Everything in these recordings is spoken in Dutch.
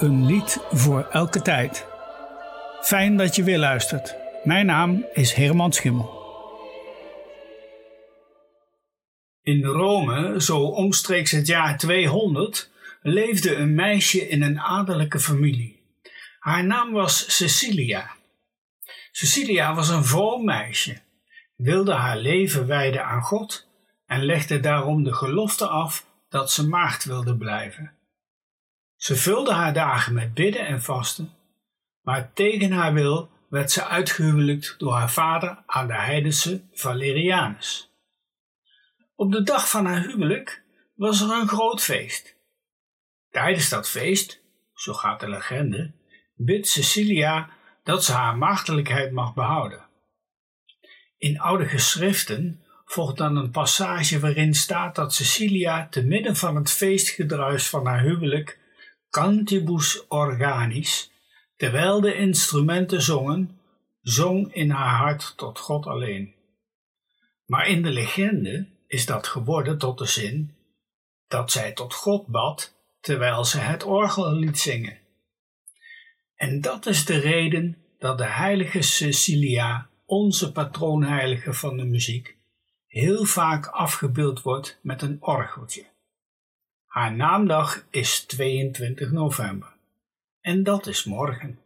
Een lied voor elke tijd. Fijn dat je weer luistert. Mijn naam is Herman Schimmel. In Rome, zo omstreeks het jaar 200, leefde een meisje in een adellijke familie. Haar naam was Cecilia. Cecilia was een vroom meisje, wilde haar leven wijden aan God en legde daarom de gelofte af dat ze maagd wilde blijven. Ze vulde haar dagen met bidden en vasten, maar tegen haar wil werd ze uitgehuwelijkt door haar vader aan de heidense Valerianus. Op de dag van haar huwelijk was er een groot feest. Tijdens dat feest, zo gaat de legende, bidt Cecilia dat ze haar maagdelijkheid mag behouden. In oude geschriften volgt dan een passage waarin staat dat Cecilia te midden van het feestgedruis van haar huwelijk cantibus organis, terwijl de instrumenten zongen, zong in haar hart tot God alleen. Maar in de legende is dat geworden tot de zin dat zij tot God bad terwijl ze het orgel liet zingen. En dat is de reden dat de heilige Cecilia, onze patroonheilige van de muziek, heel vaak afgebeeld wordt met een orgeltje. Haar naamdag is 22 november en dat is morgen.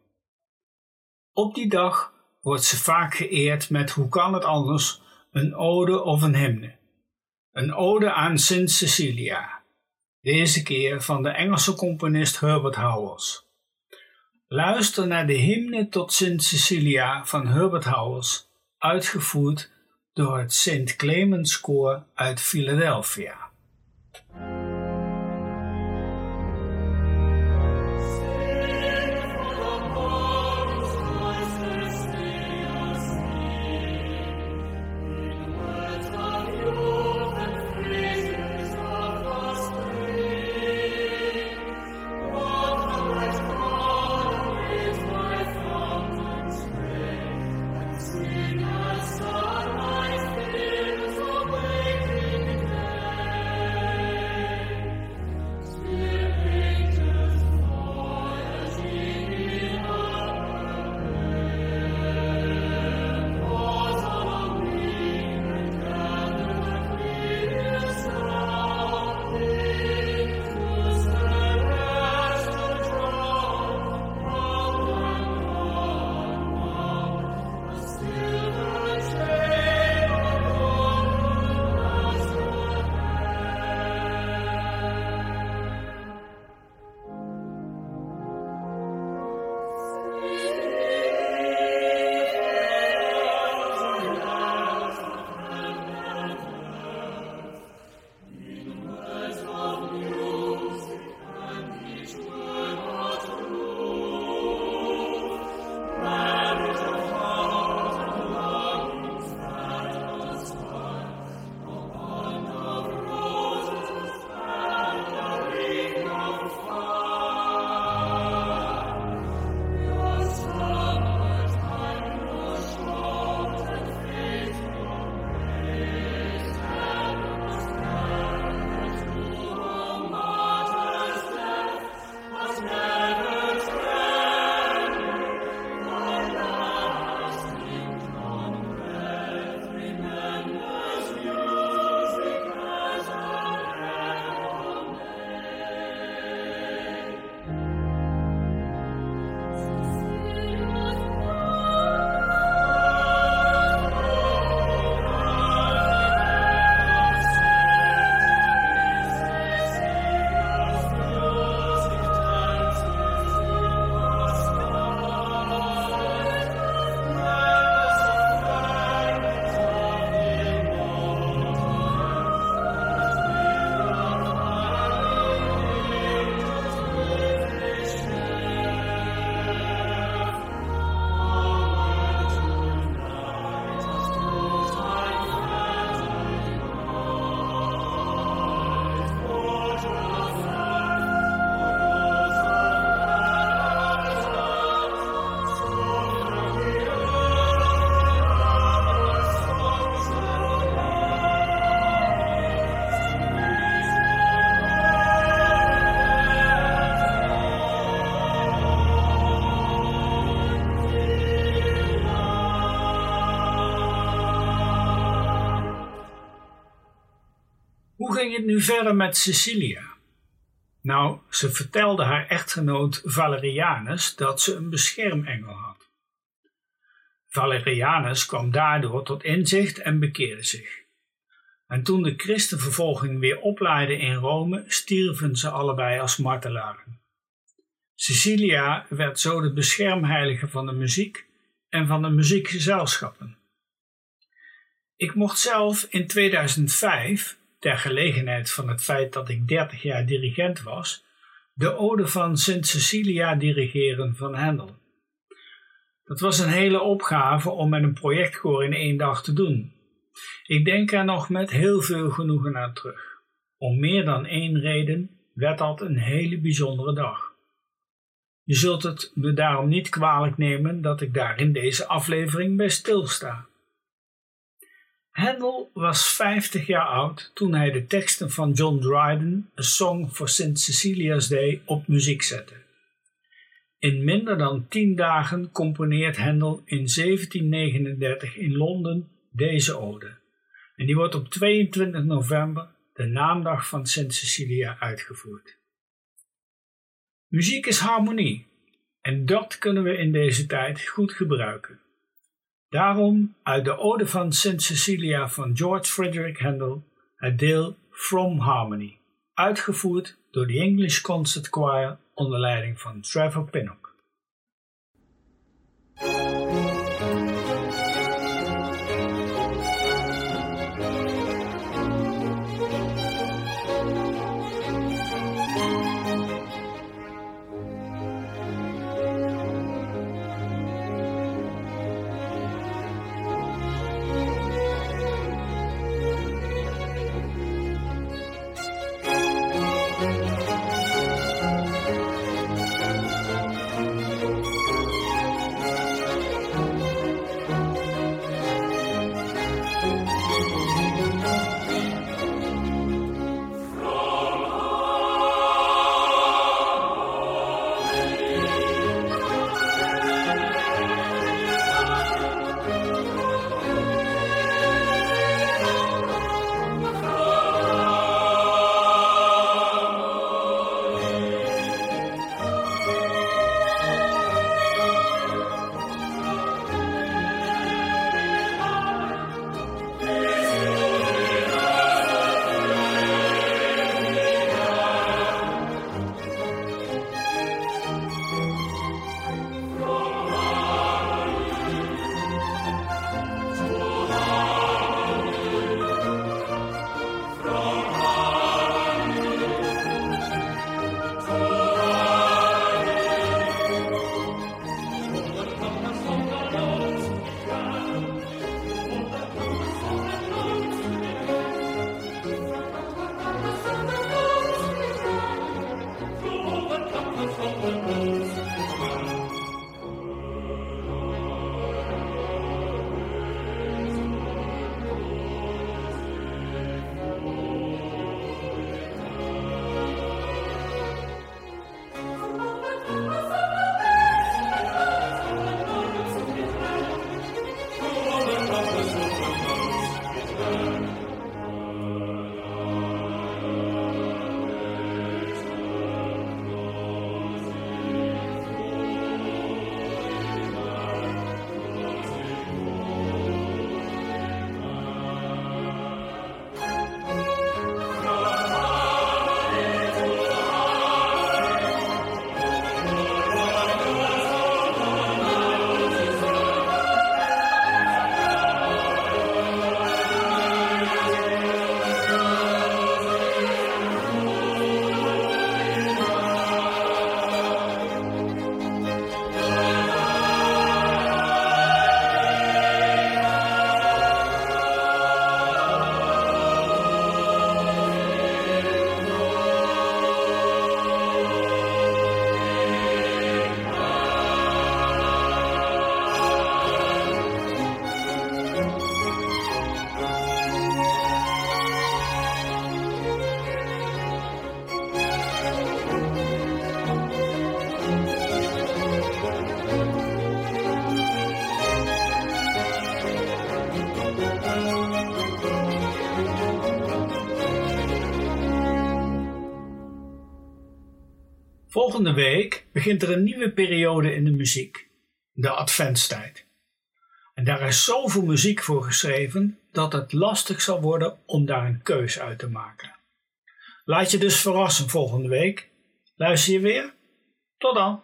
Op die dag wordt ze vaak geëerd met, hoe kan het anders, een ode of een hymne. Een ode aan Sint Cecilia, deze keer van de Engelse componist Herbert Howells. Luister naar de hymne tot Sint Cecilia van Herbert Howells, uitgevoerd door het Sint Clemens Koor uit Philadelphia. Ging het nu verder met Cecilia? Nou, ze vertelde haar echtgenoot Valerianus dat ze een beschermengel had. Valerianus kwam daardoor tot inzicht en bekeerde zich. En toen de christenvervolging weer oplaaide in Rome, stierven ze allebei als martelaren. Cecilia werd zo de beschermheilige van de muziek en van de muziekgezelschappen. Ik mocht zelf in 2005, ter gelegenheid van het feit dat ik 30 jaar dirigent was, de ode van Sint Cecilia dirigeren van Handel. Dat was een hele opgave om met een projectkoor in één dag te doen. Ik denk er nog met heel veel genoegen aan terug. Om meer dan één reden werd dat een hele bijzondere dag. Je zult het me daarom niet kwalijk nemen dat ik daar in deze aflevering bij stilsta. Handel was 50 jaar oud toen hij de teksten van John Dryden, A Song for St. Cecilia's Day, op muziek zette. In minder dan 10 dagen componeert Handel in 1739 in Londen deze ode. En die wordt op 22 november, de naamdag van St. Cecilia, uitgevoerd. Muziek is harmonie en dat kunnen we in deze tijd goed gebruiken. Daarom uit de ode van St. Cecilia van George Frederick Handel het deel From Harmony, uitgevoerd door de English Concert Choir onder leiding van Trevor Pinnock. Volgende week begint er een nieuwe periode in de muziek, de adventstijd. En daar is zoveel muziek voor geschreven dat het lastig zal worden om daar een keus uit te maken. Laat je dus verrassen volgende week. Luister je weer? Tot dan!